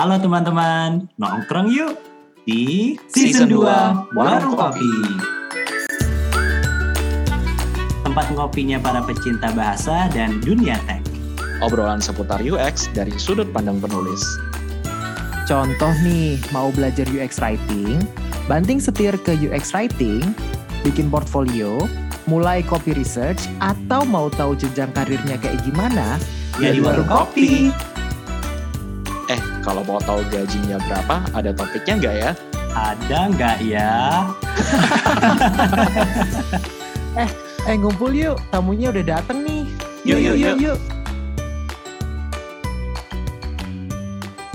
Halo teman-teman, nongkrong yuk di Season, Season 2 2 Warung Kopi. Tempat ngopinya para pecinta bahasa dan dunia tech. Obrolan seputar UX dari sudut pandang penulis. Contoh nih, mau belajar UX Writing, banting setir ke UX Writing, bikin portfolio, mulai copy research, atau mau tahu jenjang karirnya kayak gimana, Ya di Warung Kopi. Eh, kalau mau tahu gajinya berapa, ada topiknya nggak ya? Ada nggak ya? Eh ngumpul yuk, tamunya udah dateng nih. Yuk, yuk, yuk.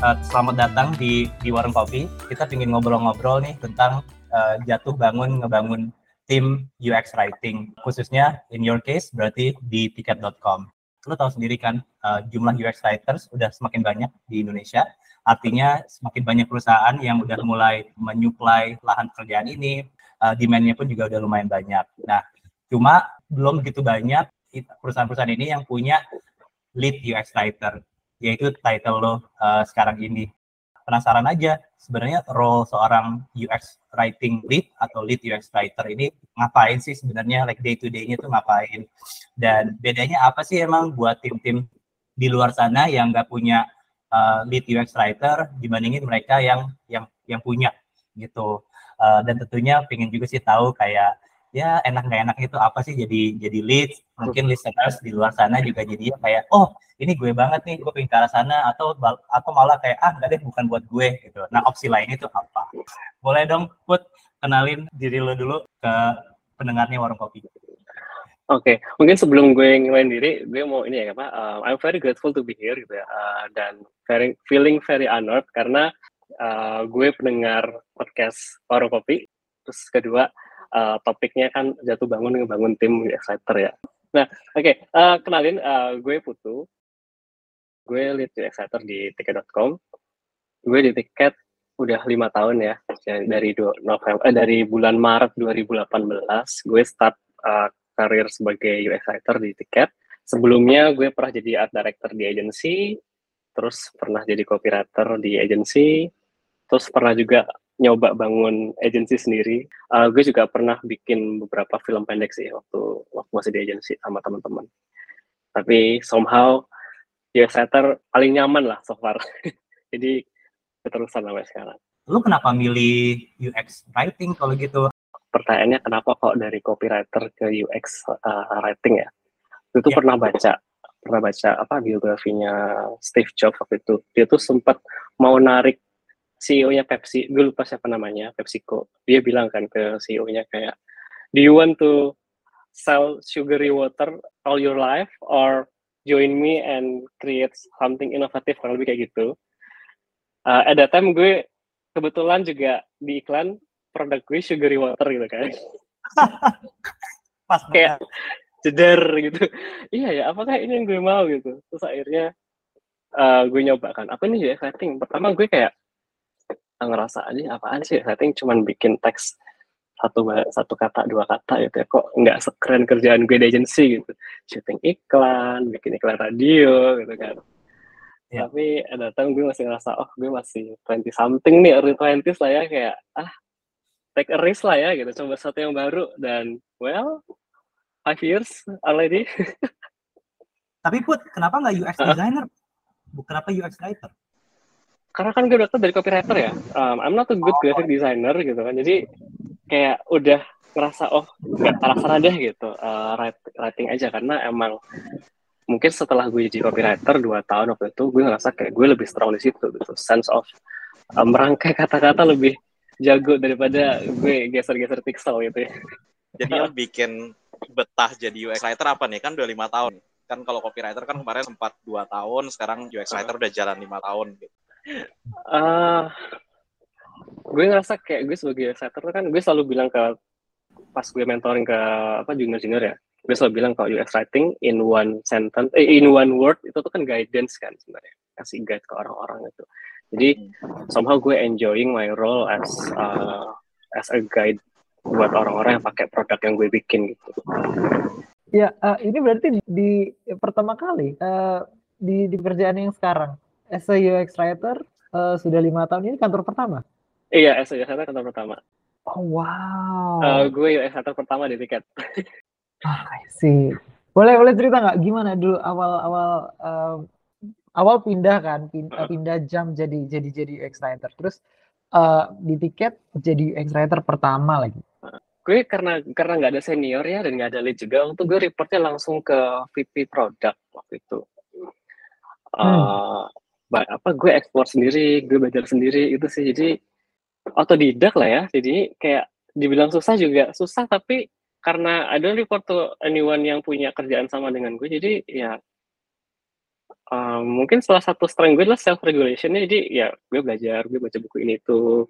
Uh, selamat datang di di warung kopi. Kita ingin ngobrol-ngobrol nih tentang uh, jatuh bangun ngebangun tim UX writing, khususnya in your case berarti di tiket.com. Lo tahu sendiri kan uh, jumlah UX writers udah semakin banyak di Indonesia. Artinya semakin banyak perusahaan yang udah mulai menyuplai lahan pekerjaan ini, uh, demand-nya pun juga udah lumayan banyak. Nah, cuma belum begitu banyak perusahaan-perusahaan ini yang punya lead UX writer yaitu title lo uh, sekarang ini. Penasaran aja sebenarnya role seorang UX writing lead atau lead UX writer ini ngapain sih sebenarnya? Like day to day-nya tuh ngapain? Dan bedanya apa sih emang buat tim-tim di luar sana yang nggak punya uh, lead UX writer dibandingin mereka yang yang yang punya gitu. Uh, dan tentunya pengen juga sih tahu kayak ya enak nggak enak itu apa sih jadi jadi lead mungkin listeners di luar sana juga jadi kayak oh ini gue banget nih gue pengen ke arah sana atau atau malah kayak ah nggak deh bukan buat gue gitu nah opsi lain itu apa boleh dong put kenalin diri lo dulu ke pendengarnya warung kopi Oke, okay. mungkin sebelum gue ngelain diri, gue mau ini ya apa? Uh, I'm very grateful to be here gitu ya, uh, dan very feeling very honored karena uh, gue pendengar podcast Warung Kopi. Terus kedua, uh, topiknya kan jatuh bangun ngebangun tim excited ya. Nah, oke, okay. uh, kenalin uh, gue Putu. Gue lead excited di tiket.com. Gue di tiket udah lima tahun ya, dari November, eh, dari bulan Maret 2018 gue start uh, karir sebagai UX writer di tiket. Sebelumnya gue pernah jadi art director di agency, terus pernah jadi copywriter di agency, terus pernah juga nyoba bangun agency sendiri. Uh, gue juga pernah bikin beberapa film pendek sih waktu waktu masih di agency sama teman-teman. Tapi somehow UX writer paling nyaman lah so far. jadi keterusan sampai sekarang. Lu kenapa milih UX writing kalau gitu? pertanyaannya kenapa kok dari copywriter ke UX uh, writing ya? Itu yeah. pernah baca, pernah baca apa biografinya Steve Jobs waktu itu. Dia tuh sempat mau narik CEO-nya Pepsi, gue lupa siapa namanya, PepsiCo. Dia bilang kan ke CEO-nya kayak, do you want to sell sugary water all your life or join me and create something inovatif kurang lebih kayak gitu. Uh, at that time gue kebetulan juga di iklan produk gue sugary water gitu kan. Pas kayak jeder gitu. Iya ya, apakah ini yang gue mau gitu. Terus akhirnya uh, gue nyoba kan. Apa nih ya setting? Pertama gue kayak ngerasa aja apaan sih? Setting cuman bikin teks satu satu kata dua kata gitu ya kok nggak sekeren kerjaan gue di agency? Gitu. Syuting iklan bikin iklan radio gitu kan. Ya. tapi datang gue masih ngerasa oh gue masih 20 something nih early 20s lah ya kayak ah take a risk lah ya gitu. Coba sesuatu yang baru dan well five years already. Tapi put kenapa nggak UX designer? Uh, kenapa UX writer karena kan gue dokter dari copywriter ya um, I'm not a good graphic designer gitu kan jadi kayak udah ngerasa oh nggak sana deh gitu uh, writing aja karena emang mungkin setelah gue jadi copywriter dua tahun waktu itu gue ngerasa kayak gue lebih strong di situ gitu sense of um, merangkai kata-kata lebih jago daripada gue geser-geser pixel gitu ya. Jadi yang bikin betah jadi UX writer apa nih? Kan udah lima tahun. Kan kalau copywriter kan kemarin sempat dua tahun, sekarang UX writer udah jalan lima tahun gitu. Uh, gue ngerasa kayak gue sebagai writer kan gue selalu bilang ke pas gue mentoring ke apa junior-junior ya, gue selalu bilang kalau UX writing in one sentence, eh, in one word itu tuh kan guidance kan sebenarnya, kasih guide ke orang-orang itu. Jadi somehow gue enjoying my role as uh, as a guide buat orang-orang yang pakai produk yang gue bikin gitu. Ya, uh, ini berarti di pertama kali uh, di di pekerjaan yang sekarang as a UX writer eh, sudah lima tahun ini kantor pertama? Iya, S UX Writer kantor pertama. Oh wow. Eh, gue UX Writer pertama di tiket. Ah, I see. Boleh boleh cerita nggak gimana dulu awal awal em, awal pindah kan pindah, pindah jam jadi jadi jadi UX writer terus eh, di tiket jadi UX writer pertama lagi. gue karena karena nggak ada senior ya dan nggak ada lead juga untuk gue reportnya langsung ke VP product waktu itu Eh, ba- apa gue explore sendiri gue belajar sendiri itu sih. Jadi otodidak lah ya. Jadi kayak dibilang susah juga susah tapi karena I don't report to anyone yang punya kerjaan sama dengan gue jadi ya eh, mungkin salah satu strength gue adalah self regulationnya jadi ya gue belajar gue baca buku ini tuh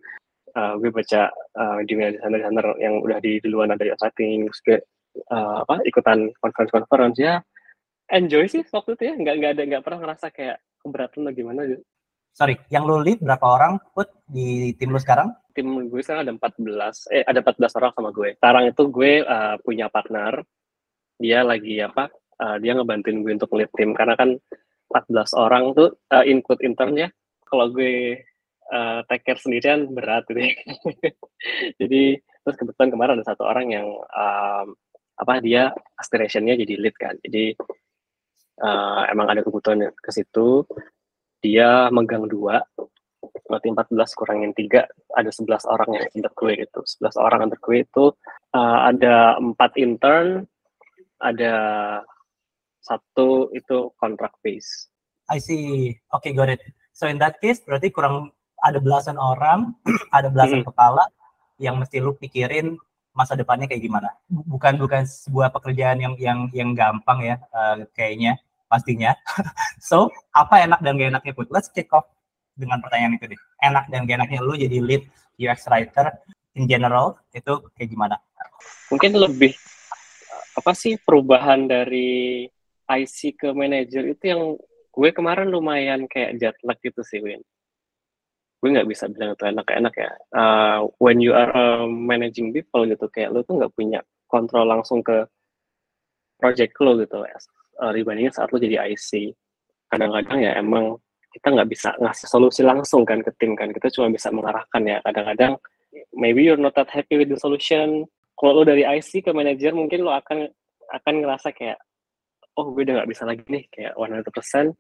eh, gue baca uh, di desainer-desainer yang udah di duluan ada yang terus gue uh, apa ikutan conference-conference. Ya enjoy sih waktu itu ya. Nggak nggak ada nggak pernah ngerasa kayak keberatan atau gimana. Sorry, yang lu lead berapa orang put di tim lu sekarang? tim gue sekarang ada 14 eh ada 14 orang sama gue sekarang itu gue uh, punya partner dia lagi apa uh, dia ngebantuin gue untuk lead tim karena kan 14 orang tuh uh, input intern ya kalau gue uh, take care sendirian berat gitu ya. jadi terus kebetulan kemarin ada satu orang yang um, apa dia aspirationnya jadi lead kan jadi uh, emang ada kebutuhan ke situ dia megang dua berarti 14 kurangin tiga ada 11 orang yang under gue itu 11 orang under gue itu uh, ada empat intern ada satu itu contract base I see. Oke, got it. So in that case, berarti kurang ada belasan orang, ada belasan Mhm. kepala yang mesti lu pikirin masa depannya kayak gimana. Bukan bukan sebuah pekerjaan yang yang yang gampang ya, eh, kayaknya pastinya. so apa enak dan gak enaknya put? Let's kick off dengan pertanyaan itu deh. Enak dan gak enaknya lu jadi lead UX writer in general itu kayak gimana? mungkin lebih apa sih perubahan dari IC ke manager itu yang gue kemarin lumayan kayak jet lag gitu sih Win gue nggak bisa bilang itu enak-enak ya Uh, when you are uh, managing people gitu kayak lo tuh nggak punya kontrol langsung ke project lo gitu uh, dibandingin saat lo jadi IC kadang-kadang ya emang kita nggak bisa ngasih solusi langsung kan ke tim kan. Kita cuma bisa mengarahkan ya. Kadang-kadang maybe you're not that happy with the solution. Kalau lo dari IC ke manager mungkin lo akan akan ngerasa kayak oh gue udah nggak bisa lagi nih kayak 100%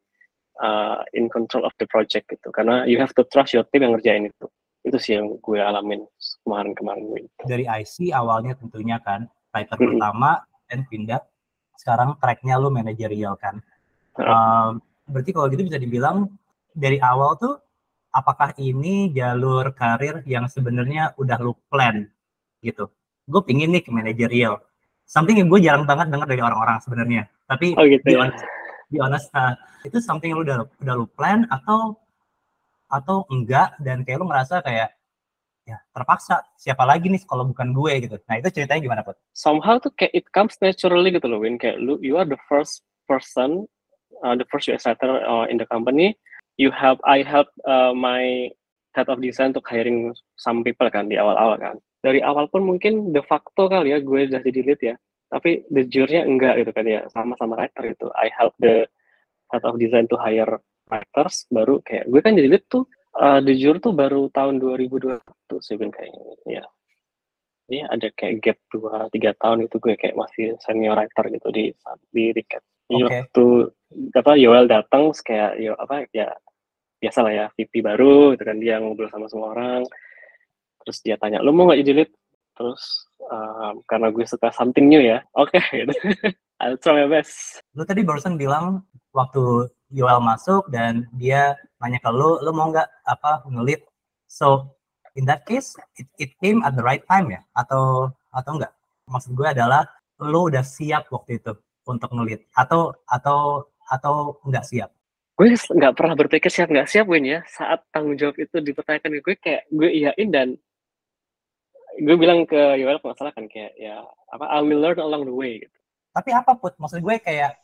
uh, in control of the project gitu. Karena you have to trust your team yang ngerjain itu. Itu sih yang gue alamin kemarin-kemarin gue Dari IC awalnya tentunya kan, writer Mhm. pertama dan pindah sekarang tracknya lu manajerial kan. Um, berarti kalau gitu bisa dibilang dari awal tuh apakah ini jalur karir yang sebenarnya udah lu plan gitu. Gue pingin nih ke manajerial. Something yang gue jarang banget dengar dari orang-orang sebenarnya. Tapi oh gitu ya honest, be honest, uh, itu something yang lu udah udah lu plan atau atau enggak dan kayak lu ngerasa kayak ya terpaksa. Siapa lagi nih kalau bukan gue gitu. Nah itu ceritanya gimana Put? somehow tuh kayak it comes naturally gitu loh Win. Kayak lu you are the first person uh, the first UX writer uh, in the company. You help I help uh, my head of design untuk hiring some people kan di awal-awal kan. Dari awal pun mungkin de facto kali ya gue udah jadi lead ya. Tapi the jure-nya enggak gitu kan ya sama-sama writer gitu. I help the head of design to hire writers baru kayak gue kan jadi lead tuh uh, jure tuh baru tahun 2021 sih kayaknya. Ya ini ada kayak gap dua tiga tahun itu gue kayak masih senior writer gitu di di Riket. Oke. waktu apa Yoel datang kayak yo apa ya biasa lah ya VP baru gitu kan dia ngobrol sama semua orang. Terus dia tanya lu mau nggak jadi lead? Terus um, karena gue suka something new ya oke gitu. I'll try my best. Lu tadi barusan bilang waktu Yoel masuk dan dia nanya ke lu, lu mau nggak apa ngelit? So in that case, it, it came at the right time ya? Atau atau enggak? Maksud gue adalah lu udah siap waktu itu untuk ngelit atau atau atau enggak siap? gue nggak pernah berpikir siap nggak siap Win ya saat tanggung jawab itu dipertanyakan ke gue kayak gue iyain dan gue bilang ke Yoel kalau nggak salah kan kayak ya apa I will learn along the way gitu. Tapi apa put? Maksud gue kayak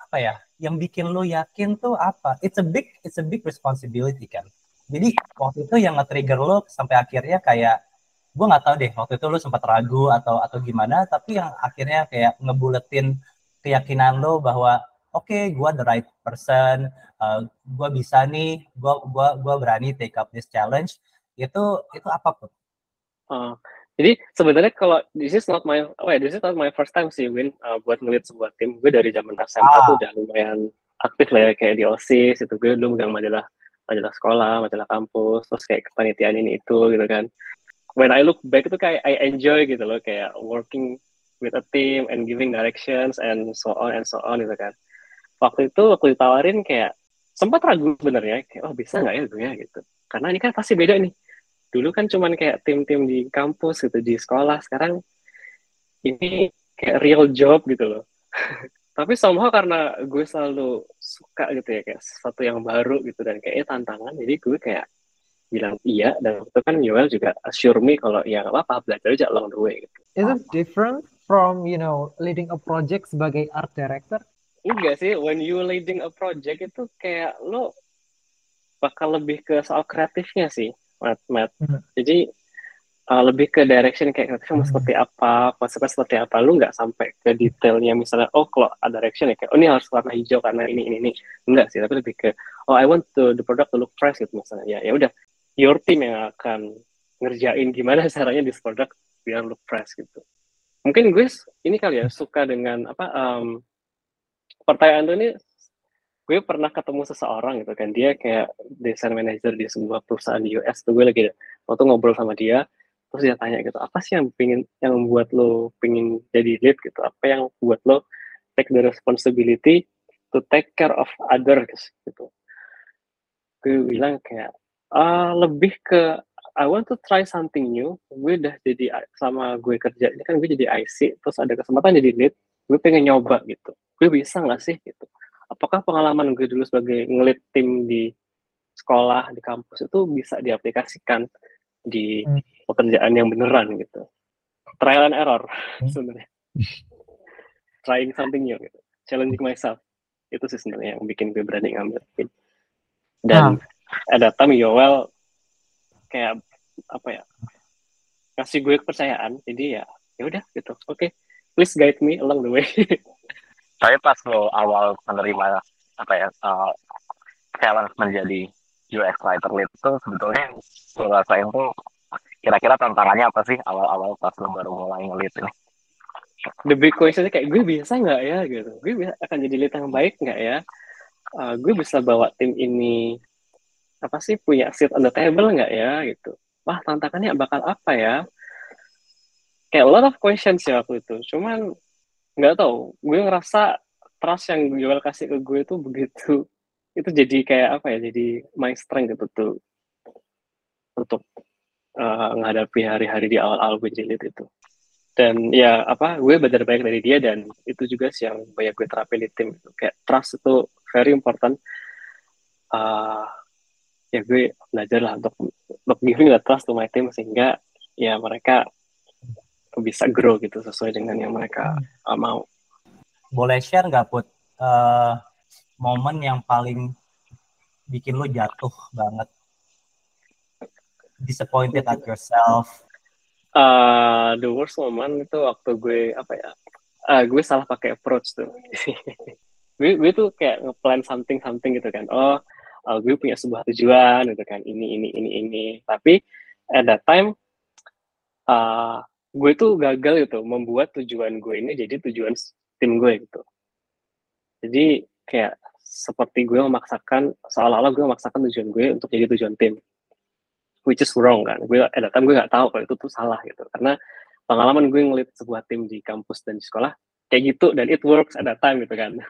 apa ya? Yang bikin lu yakin tuh apa? It's a big it's a big responsibility kan. Jadi waktu itu yang nge-trigger lu sampai akhirnya kayak gue nggak tahu deh waktu itu lu sempat ragu atau atau gimana tapi yang akhirnya kayak ngebuletin keyakinan lo bahwa oke gue the right person uh, gue bisa nih gue gua gua berani take up this challenge itu itu apa pun uh, jadi sebenarnya kalau this is not my oh yeah, this is not my first time sih Win uh, buat ngeliat sebuah tim. Gue dari zaman SMA ah. tuh udah lumayan aktif lah ya kayak di OSIS itu. Gue dulu megang majalah majalah sekolah majalah kampus terus kayak kepanitiaan ini itu gitu kan. When I look back itu kayak I enjoy gitu loh kayak working with a team and giving directions and so on and so on gitu kan. Waktu itu waktu ditawarin kayak sempat ragu sebenarnya kayak oh bisa nggak ya gue ya? Gitu. Karena ini kan pasti beda nih dulu kan cuman kayak tim-tim di kampus gitu di sekolah. Sekarang ini kayak real job gitu loh. Tapi somehow karena gue selalu suka gitu ya kayak sesuatu yang baru gitu dan kayaknya tantangan. Jadi gue kayak bilang iya. Dan itu kan Yoel juga assure me kalau ya nggak apa-apa belajar aja along the way gitu. Is it different from you know leading a project sebagai art director? Enggak sih, when you leading a project itu kayak lo bakal lebih ke soal kreatifnya sih, Matt. Hmm. Jadi uh, lebih ke direction kayak kreatifnya mau seperti apa, konsepnya seperti apa. Lu nggak sampai ke detailnya misalnya, oh kalau ada direction ya kayak, oh ini harus warna hijau karena ini ini ini. Enggak sih, tapi lebih ke, oh I want to, the product to look fresh gitu misalnya. Ya ya udah, your team yang akan ngerjain gimana caranya di produk biar look fresh gitu. Mungkin gue ini kali ya suka dengan apa um, pertanyaan tuh ini gue pernah ketemu seseorang gitu kan dia kayak desain manager di sebuah perusahaan di US tuh gue lagi waktu ngobrol sama dia terus dia tanya gitu apa sih yang pingin yang membuat lo pingin jadi lead gitu? Apa yang buat lo take the responsibility to take care of others? gitu. Gue bilang kayak uh, lebih ke I want to try something new. Gue udah jadi sama gue kerja ini kan gue jadi IC terus ada kesempatan jadi lead gue pengen nyoba gitu. Gue bisa nggak sih gitu apakah pengalaman gue dulu sebagai ngelit tim di sekolah di kampus itu bisa diaplikasikan di hmm. pekerjaan yang beneran gitu trial and error hmm. sebenarnya trying something new gitu challenging myself itu sih sebenarnya yang bikin gue berani ngambil dan nah. ada time Yoel kayak apa ya kasih gue kepercayaan jadi ya ya udah gitu oke okay. please guide me along the way tapi pas lo awal menerima apa ya uh, challenge menjadi UX writer lead itu sebetulnya lo rasain tuh kira-kira tantangannya apa sih awal-awal pas lo baru mulai ngelit ini? The big question kayak gue bisa nggak ya gitu, gue bisa akan jadi lead yang baik nggak ya? Uh, gue bisa bawa tim ini apa sih punya seat on the table nggak ya gitu? Wah tantangannya bakal apa ya? Kayak a lot of questions ya waktu itu. Cuman nggak tahu. Gue ngerasa trust yang jual kasih ke gue itu begitu. Itu jadi kayak apa ya jadi my strength gitu tuh. Untuk uh, menghadapi hari-hari di awal-awal gue jadi itu. Dan ya apa gue belajar banyak dari dia dan itu juga sih yang banyak gue terapin di tim kayak trust itu very important. Uh, ya gue belajar lah untuk untuk giving the trust to my team sehingga ya mereka bisa grow gitu sesuai dengan yang mereka uh, mau. Boleh share nggak put uh, momen yang paling bikin lo jatuh banget, disappointed at yourself? Uh, the worst moment itu waktu gue apa ya? Uh, gue salah pakai approach tuh. gue gue tuh kayak ngeplan something something gitu kan. Oh, uh, gue punya sebuah tujuan gitu kan. Ini ini ini ini. Tapi at that time uh, gue tuh gagal gitu membuat tujuan gue ini jadi tujuan tim gue gitu. Jadi kayak seperti gue memaksakan seolah-olah gue memaksakan tujuan gue untuk jadi tujuan tim. Which is wrong kan? Gue that time gue nggak tahu kalau itu tuh salah gitu. Karena pengalaman gue ngeliat sebuah tim di kampus dan di sekolah kayak gitu dan it works that time gitu kan.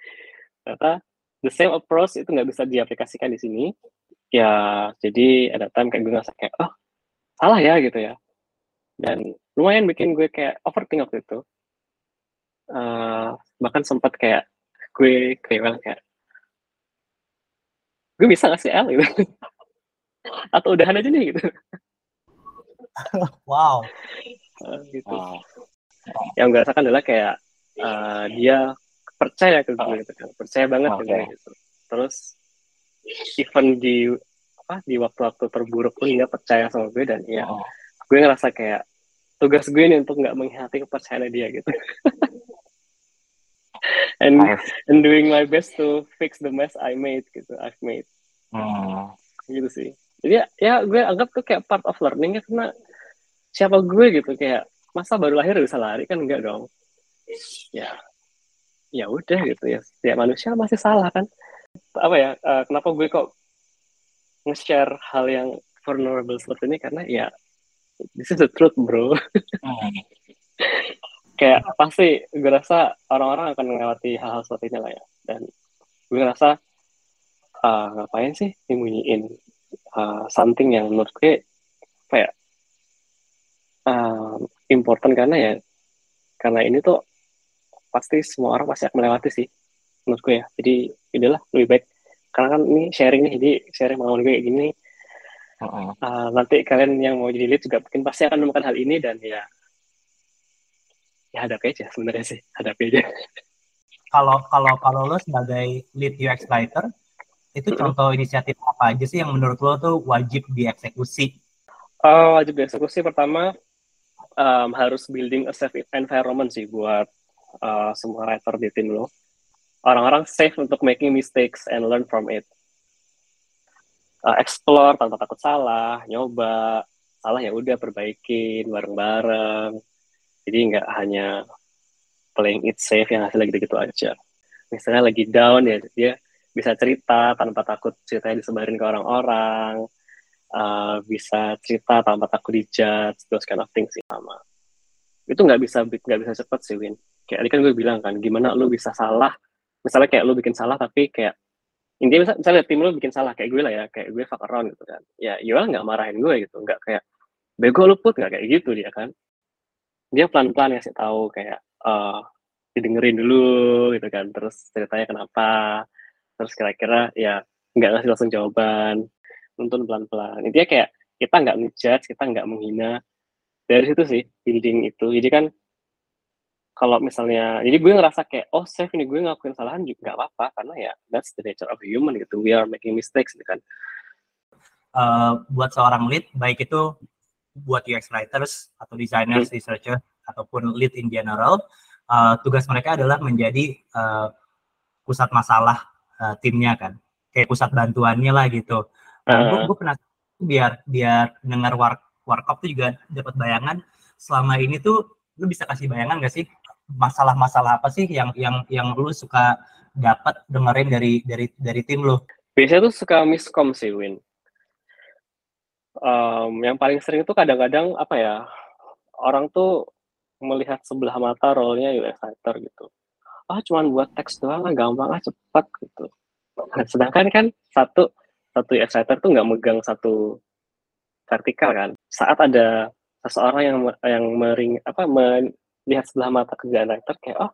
Ternyata the same approach itu nggak bisa diaplikasikan di sini. Ya jadi that time kayak gue ngerasa kayak oh salah ya gitu ya dan lumayan bikin gue kayak overthink waktu itu. Uh, bahkan sempat kayak gue kayak kayak gue bisa ngasih L gitu. Atau udahan aja nih gitu. Wow. Uh, gitu. Wow. yang gue rasakan adalah kayak uh, dia percaya ke gue gitu kan. Percaya banget okay. ke gue gitu. Terus even di apa di waktu-waktu terburuk pun dia percaya sama gue dan ya oh gue ngerasa kayak tugas gue ini untuk nggak mengkhianati kepercayaan dia gitu. And and doing my best to fix the mess I made gitu I've made. Hmm. gitu sih. Jadi ya, ya gue anggap tuh kayak part of learning ya karena siapa gue gitu kayak masa baru lahir bisa lari kan enggak dong? Ya ya udah gitu ya. Setiap manusia masih salah kan? Apa ya eh, kenapa gue kok nge-share hal yang vulnerable seperti ini? Karena ya this is the truth bro. Hmm. kayak pasti gue rasa orang-orang akan melewati hal-hal seperti ini lah ya. Dan gue rasa ah, ngapain sih nyembunyiin ah, something yang menurut gue kayak ah, important karena ya karena ini tuh pasti semua orang pasti akan melewati sih menurut gue ya. Jadi udahlah lebih baik. Karena kan ini sharing nih jadi sharing pengalaman gue kayak gini Hmm. ah, nanti kalian yang mau jadi lead juga mungkin pasti akan menemukan hal ini dan ya ya hadapi aja sebenarnya sih hadapi aja Kalau kalau kalau lo sebagai lead UX writer, itu contoh inisiatif apa aja sih yang menurut lo tuh wajib dieksekusi? Oh, wajib dieksekusi pertama um, harus building a safe environment sih buat uh, semua writer di tim lo. Orang-orang safe untuk making mistakes and learn from it. Uh, explore tanpa takut salah, nyoba, salah ya udah perbaikin bareng-bareng. Jadi nggak hanya playing it safe yang hasilnya gitu-gitu aja. Misalnya lagi down ya dia bisa cerita tanpa takut ceritanya disebarin ke orang-orang uh, bisa cerita tanpa takut dijudge, those kind of things sih sama. Itu nggak bisa nggak bisa cepet sih Win. Kayak tadi kan gue bilang kan, gimana lu bisa salah, misalnya kayak lu bikin salah tapi kayak intinya misalnya, misalnya tim lu bikin salah kayak gue lah ya, kayak gue fuck around gitu kan. Ya Yoel nggak marahin gue gitu, nggak kayak bego lu put nggak kayak gitu dia kan. Dia pelan-pelan ngasih tahu kayak eh didengerin dulu gitu kan, terus ceritanya kenapa, terus kira-kira ya nggak ngasih langsung jawaban, nuntun pelan-pelan. Intinya kayak kita nggak ngejudge, kita nggak menghina. Dari situ sih building itu. Jadi kan kalau misalnya, jadi gue ngerasa kayak oh safe ini gue ngakuin kesalahan juga nggak apa-apa karena ya that's the nature of human gitu. We are making mistakes gitu kan. Eh, buat seorang lead, baik itu buat UX writers atau designers, researcher ataupun lead in general, eh, tugas mereka adalah menjadi eh, pusat masalah eh, timnya kan, kayak pusat bantuannya lah gitu. Nah, gue, Uh, gue pernah biar biar dengar war warkop tuh juga dapat bayangan selama ini tuh lu bisa kasih bayangan gak sih masalah-masalah apa sih yang yang yang lu suka dapat dengerin dari dari dari tim lu? biasanya tuh suka miskom sih Win. Um, yang paling sering itu kadang-kadang apa ya orang tuh melihat sebelah mata role-nya UX writer gitu. Ah cuman buat teks doang ah gampang ah cepat gitu. Nah, sedangkan kan satu satu UX writer tuh nggak megang satu vertikal kan. Saat ada seseorang yang yang mering apa melihat sebelah mata kerjaan writer kayak oh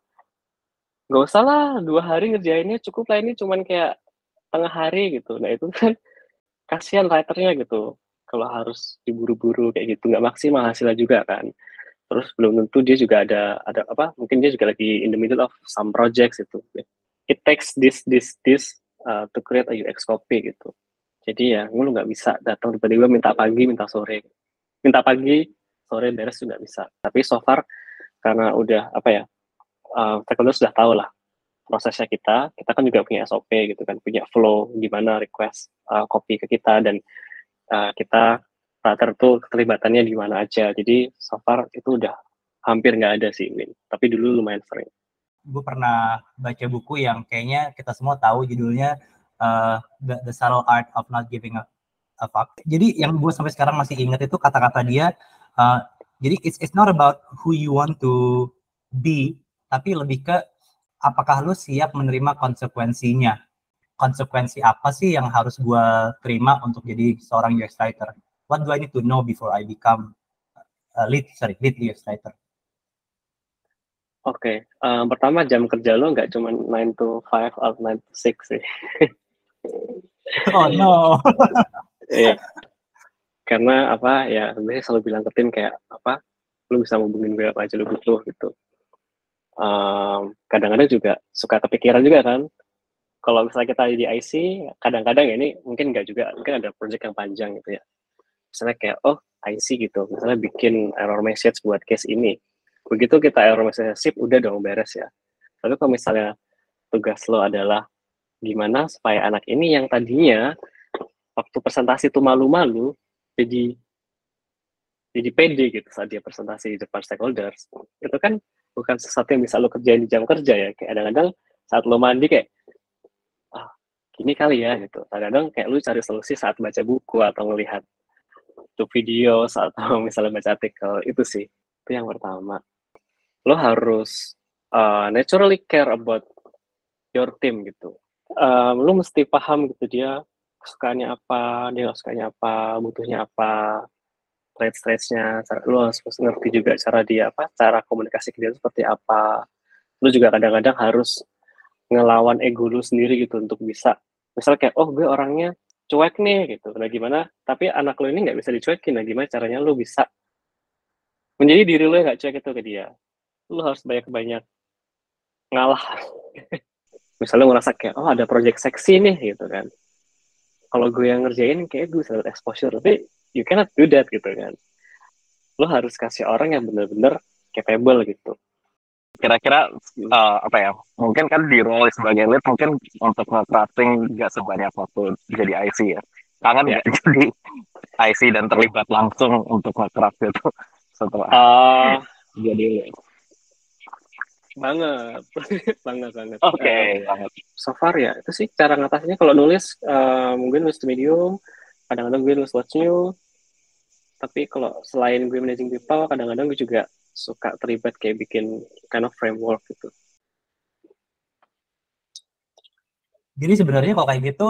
nggak usah lah dua hari ngerjainnya cukup lah ini cuman kayak tengah hari gitu. Nah itu kan kasihan writernya gitu kalau harus diburu-buru kayak gitu nggak maksimal hasilnya juga kan. Terus belum tentu dia juga ada ada apa mungkin dia juga lagi in the middle of some projects itu. It takes this this this uh, to create a UX copy gitu. Jadi ya lu nggak bisa datang tiba-tiba minta pagi minta sore. Minta pagi sore beres juga bisa. Tapi so far karena udah apa ya uh, stakeholder sudah tahu lah prosesnya kita, kita kan juga punya SOP gitu kan, punya flow gimana request uh, copy ke kita dan uh, kita writer tuh keterlibatannya di mana aja. Jadi so far itu udah hampir nggak ada sih Win. Tapi dulu lumayan sering. gue pernah baca buku yang kayaknya kita semua tahu judulnya uh, The, The Subtle Art of Not Giving a, a Fuck. Jadi yang gue sampai sekarang masih ingat itu kata-kata dia. Jadi it's it's not about who you want to be, tapi lebih ke apakah lu siap menerima konsekuensinya. Konsekuensi apa sih yang harus gue terima untuk jadi seorang UX writer? What do I need to know before I become a lead, sorry, lead UX writer? Oke, uh, pertama jam kerja lo nggak cuma 9 to 5 atau 9 to 6 sih. Oh no. Iya. Karena apa ya sebenarnya selalu bilang ke tim kayak apa lu bisa hubungin gue apa aja lu butuh gitu. Um, kadang-kadang juga suka kepikiran juga kan. Kalau misalnya kita di IC, kadang-kadang ya ini mungkin nggak juga, mungkin ada project yang panjang gitu ya. Misalnya kayak oh IC gitu, misalnya bikin error message buat case ini. Begitu kita error message sip, udah dong beres ya. Tapi kalau misalnya tugas lo adalah gimana supaya anak ini yang tadinya waktu presentasi itu malu-malu jadi jadi pede gitu saat dia presentasi di depan stakeholders. Itu kan bukan sesuatu yang bisa lo kerjain di jam kerja ya. Kayak kadang-kadang saat lo mandi kayak ah gini kali ya gitu. Kadang-kadang kayak lo cari solusi saat baca buku atau ngelihat tuh video atau misalnya baca artikel. Itu sih itu yang pertama. Lo harus uh, naturally care about your team gitu. Um, lo mesti paham gitu dia sukanya apa dia sukanya apa butuhnya apa traits-traitsnya lu harus ngerti juga cara dia apa cara komunikasi ke dia seperti apa. Lu juga kadang-kadang harus ngelawan ego lu sendiri gitu untuk bisa misal kayak oh gue orangnya cuek nih gitu. Nah gimana? Tapi anak lu ini nggak bisa dicuekin. Nah gimana caranya lu bisa menjadi diri lu yang nggak cuek itu ke dia? Lu harus banyak-banyak ngalah. Misalnya ngerasa kayak oh ada project seksi nih gitu kan kalau gue yang ngerjain kayak gue bisa exposure. Tapi you cannot do that gitu kan. Lo harus kasih orang yang benar-benar capable gitu. Kira-kira uh, apa ya mungkin kan di role sebagai lead mungkin untuk nge-crafting gak sebanyak waktu jadi IC ya. Kangen ya. jadi IC dan terlibat langsung untuk nge-craft itu setelah uh, jadi lead banget. Banget banget. Oke okay, uh, so far ya itu sih cara ngatasinya. Kalau nulis uh, mungkin nulis medium kadang-kadang gue nulis what's new. Tapi kalau selain gue managing people kadang-kadang gue juga suka terlibat kayak bikin kind of framework gitu. Jadi sebenarnya kalau kayak gitu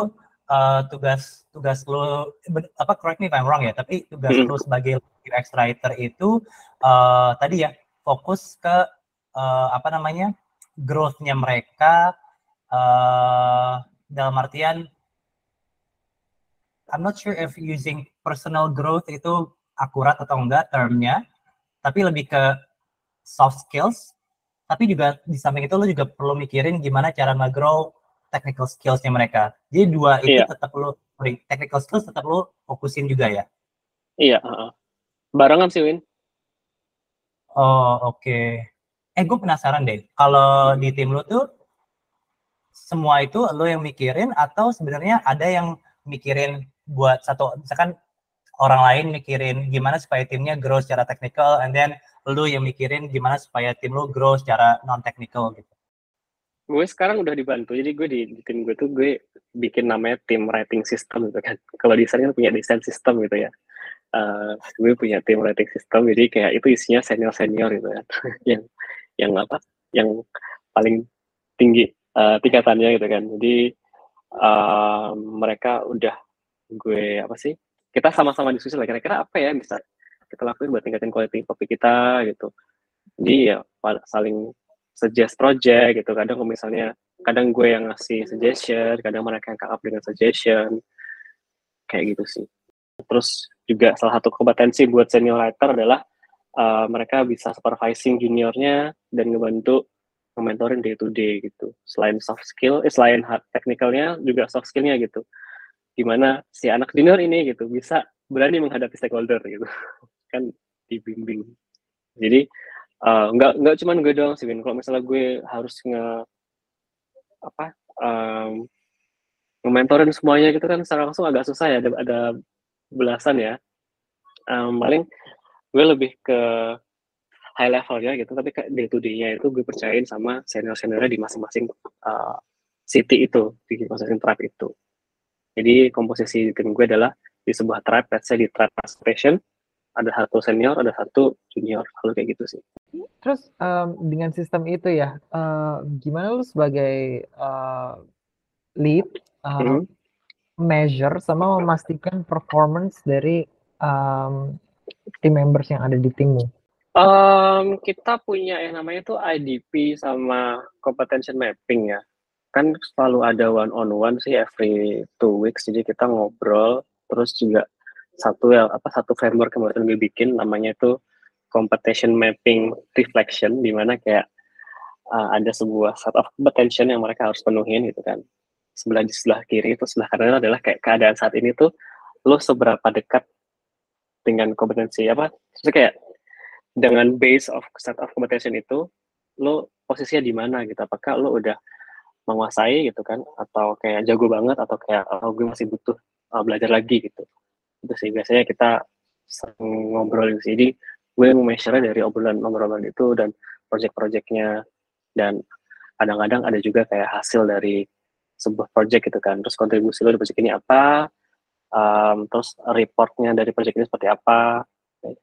uh, tugas tugas lo apa correct me if I'm wrong ya tapi tugas hmm. lo sebagai UX writer itu uh, tadi ya fokus ke uh, apa namanya growth-nya mereka uh, dalam artian I'm not sure if using personal growth itu akurat atau enggak termnya, tapi lebih ke soft skills. Tapi juga di samping itu lo juga perlu mikirin gimana cara nge-grow technical skillsnya mereka. Jadi dua itu iya. tetap lo, technical skills tetap lo fokusin juga ya? Iya, uh, barengan sih Win. Oh oke. Okay. Eh gue penasaran deh, kalau di tim lo tuh semua itu lo yang mikirin atau sebenarnya ada yang mikirin buat satu misalkan orang lain mikirin gimana supaya timnya grow secara technical and then lu yang mikirin gimana supaya tim lu grow secara non technical gitu? Gue sekarang udah dibantu jadi gue di, di tim gue tuh gue bikin namanya tim writing system gitu kan. Kalau desain kan punya desain system gitu ya. Uh, gue punya tim writing system jadi kayak itu isinya senior senior gitu yang yang apa yang paling tinggi uh, tingkatannya gitu kan. Jadi uh, mereka udah gue apa sih kita sama-sama diskusi lah kira-kira apa ya bisa kita lakuin buat tingkatin quality kopi kita gitu. Jadi ya saling suggest project gitu. Kadang kalau misalnya kadang gue yang ngasih suggestion kadang mereka yang up dengan suggestion kayak gitu sih. Terus juga salah satu kompetensi buat senior writer adalah uh, mereka bisa supervising juniornya dan ngebantu mentorin day to day gitu. Selain soft skill eh, selain hard technicalnya juga soft skillnya gitu. Gimana si anak junior ini gitu bisa berani menghadapi stakeholder gitu. Kan dibimbing. Jadi uh, nggak nggak cuman gue doang sih kalau misalnya gue harus nge apa um, mentorin semuanya gitu kan secara langsung agak susah ya ada, ada belasan ya. Um, paling gue lebih ke high level ya gitu tapi day to day-nya itu gue percayain sama senior seniornya di masing-masing uh, city itu di masing-masing tribe itu jadi komposisi tim gue adalah di sebuah tribe, let's say di tribe transportation, ada satu senior, ada satu junior, kalau kayak gitu sih. Terus um, dengan sistem itu ya, uh, gimana lu sebagai uh, lead uh, hmm. measure sama memastikan performance dari um, tim members yang ada di timmu? Um, kita punya yang namanya tuh IDP sama competency mapping ya. Kan selalu ada one on one sih every two weeks. Jadi kita ngobrol terus juga satu ya apa satu framework yang baru bikin namanya itu competition mapping reflection di mana kayak uh, ada sebuah set of competition yang mereka harus penuhin gitu kan. Sebelah di sebelah kiri itu sebelah kanan adalah kayak keadaan saat ini tuh lo seberapa dekat dengan kompetensi apa terus kayak dengan base of set of competition itu lo posisinya di mana gitu? Apakah lo udah menguasai gitu kan? Atau kayak jago banget? Atau kayak oh, gue masih butuh uh, belajar lagi gitu. Itu sih biasanya kita ngobrolin sih. Jadi gue measure dari obrolan-obrolan itu dan project-projectnya. Dan kadang-kadang ada juga kayak hasil dari sebuah project gitu kan. Terus kontribusi lo di project ini apa um, terus reportnya dari project ini seperti apa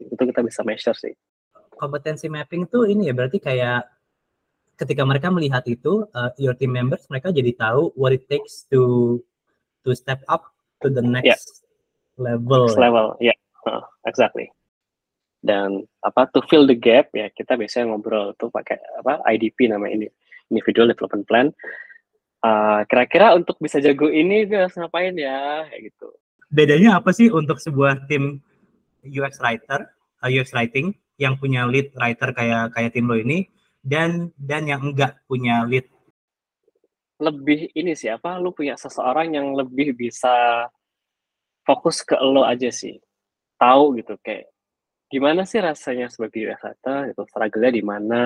itu kita bisa measure sih kompetensi mapping tuh ini ya berarti kayak ketika mereka melihat itu uh, your team members mereka jadi tahu what it takes to to step up to the next yeah. level. Next level, ya, yeah. uh, exactly. Dan apa to fill the gap ya kita biasanya ngobrol tuh pakai apa IDP nama ini individual development plan. Uh, kira-kira untuk bisa jago ini dia harus ngapain ya kayak gitu. Bedanya apa sih untuk sebuah tim UX writer, uh, UX writing yang punya lead writer kayak kayak tim lo ini dan dan yang enggak punya lead? Lebih ini sih apa lu punya seseorang yang lebih bisa fokus ke lo aja sih. Tahu gitu kayak gimana sih rasanya sebagai UX writer itu struggle-nya di mana?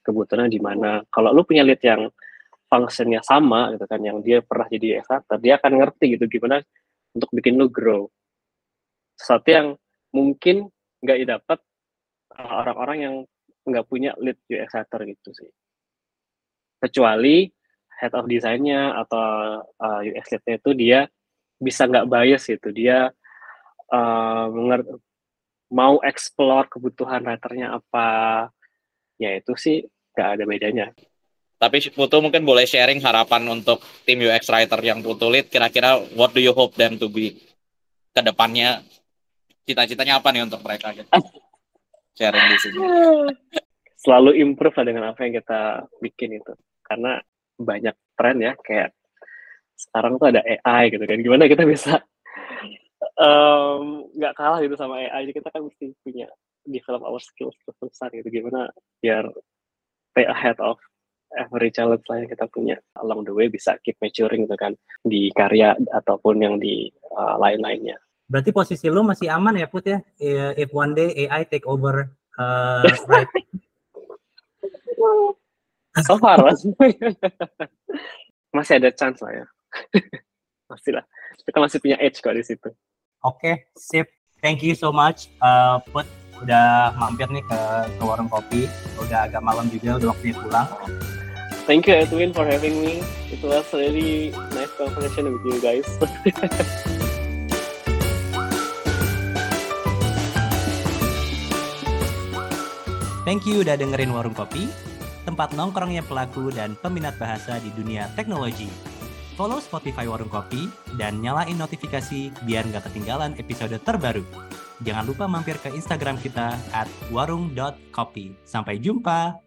Kebutuhannya di mana? Kalau lu punya lead yang fungsinya sama gitu kan yang dia pernah jadi UX writer dia akan ngerti gitu gimana untuk bikin lu grow sesuatu yang mungkin nggak didapat uh, orang-orang yang nggak punya lead UX writer gitu sih. Kecuali head of desainnya atau uh, UX lead itu dia bisa nggak bias gitu, dia uh, mau explore kebutuhan writernya apa, ya itu sih nggak ada bedanya. Tapi Putu mungkin boleh sharing harapan untuk tim UX writer yang Putu lead, kira-kira what do you hope them to be ke depannya? Cita-citanya apa nih untuk mereka? Sharing di sini. Selalu improve lah dengan apa yang kita bikin itu. Karena banyak tren ya, kayak sekarang tuh ada AI gitu kan. Gimana kita bisa nggak um, kalah gitu sama AI. Kita kan mesti punya develop our skills besar gitu. Gimana biar stay ahead of every challenge lah yang kita punya along the way bisa keep maturing gitu kan di karya ataupun yang di uh, lain-lainnya. Berarti posisi lu masih aman ya Put ya? If one day AI take over uh, writing. so far mas. masih ada chance lah ya. masih lah. Kita masih punya edge kok di situ. Oke, okay, sip. Thank you so much, uh, Put. Udah mampir nih ke, ke warung kopi. Udah agak malam juga, udah waktunya pulang. Thank you Edwin for having me. It was really nice conversation with you guys. Thank you udah dengerin Warung Kopi, tempat nongkrongnya pelaku dan peminat bahasa di dunia teknologi. Follow Spotify Warung Kopi dan nyalain notifikasi biar nggak ketinggalan episode terbaru. Jangan lupa mampir ke Instagram kita at warung.kopi. Sampai jumpa!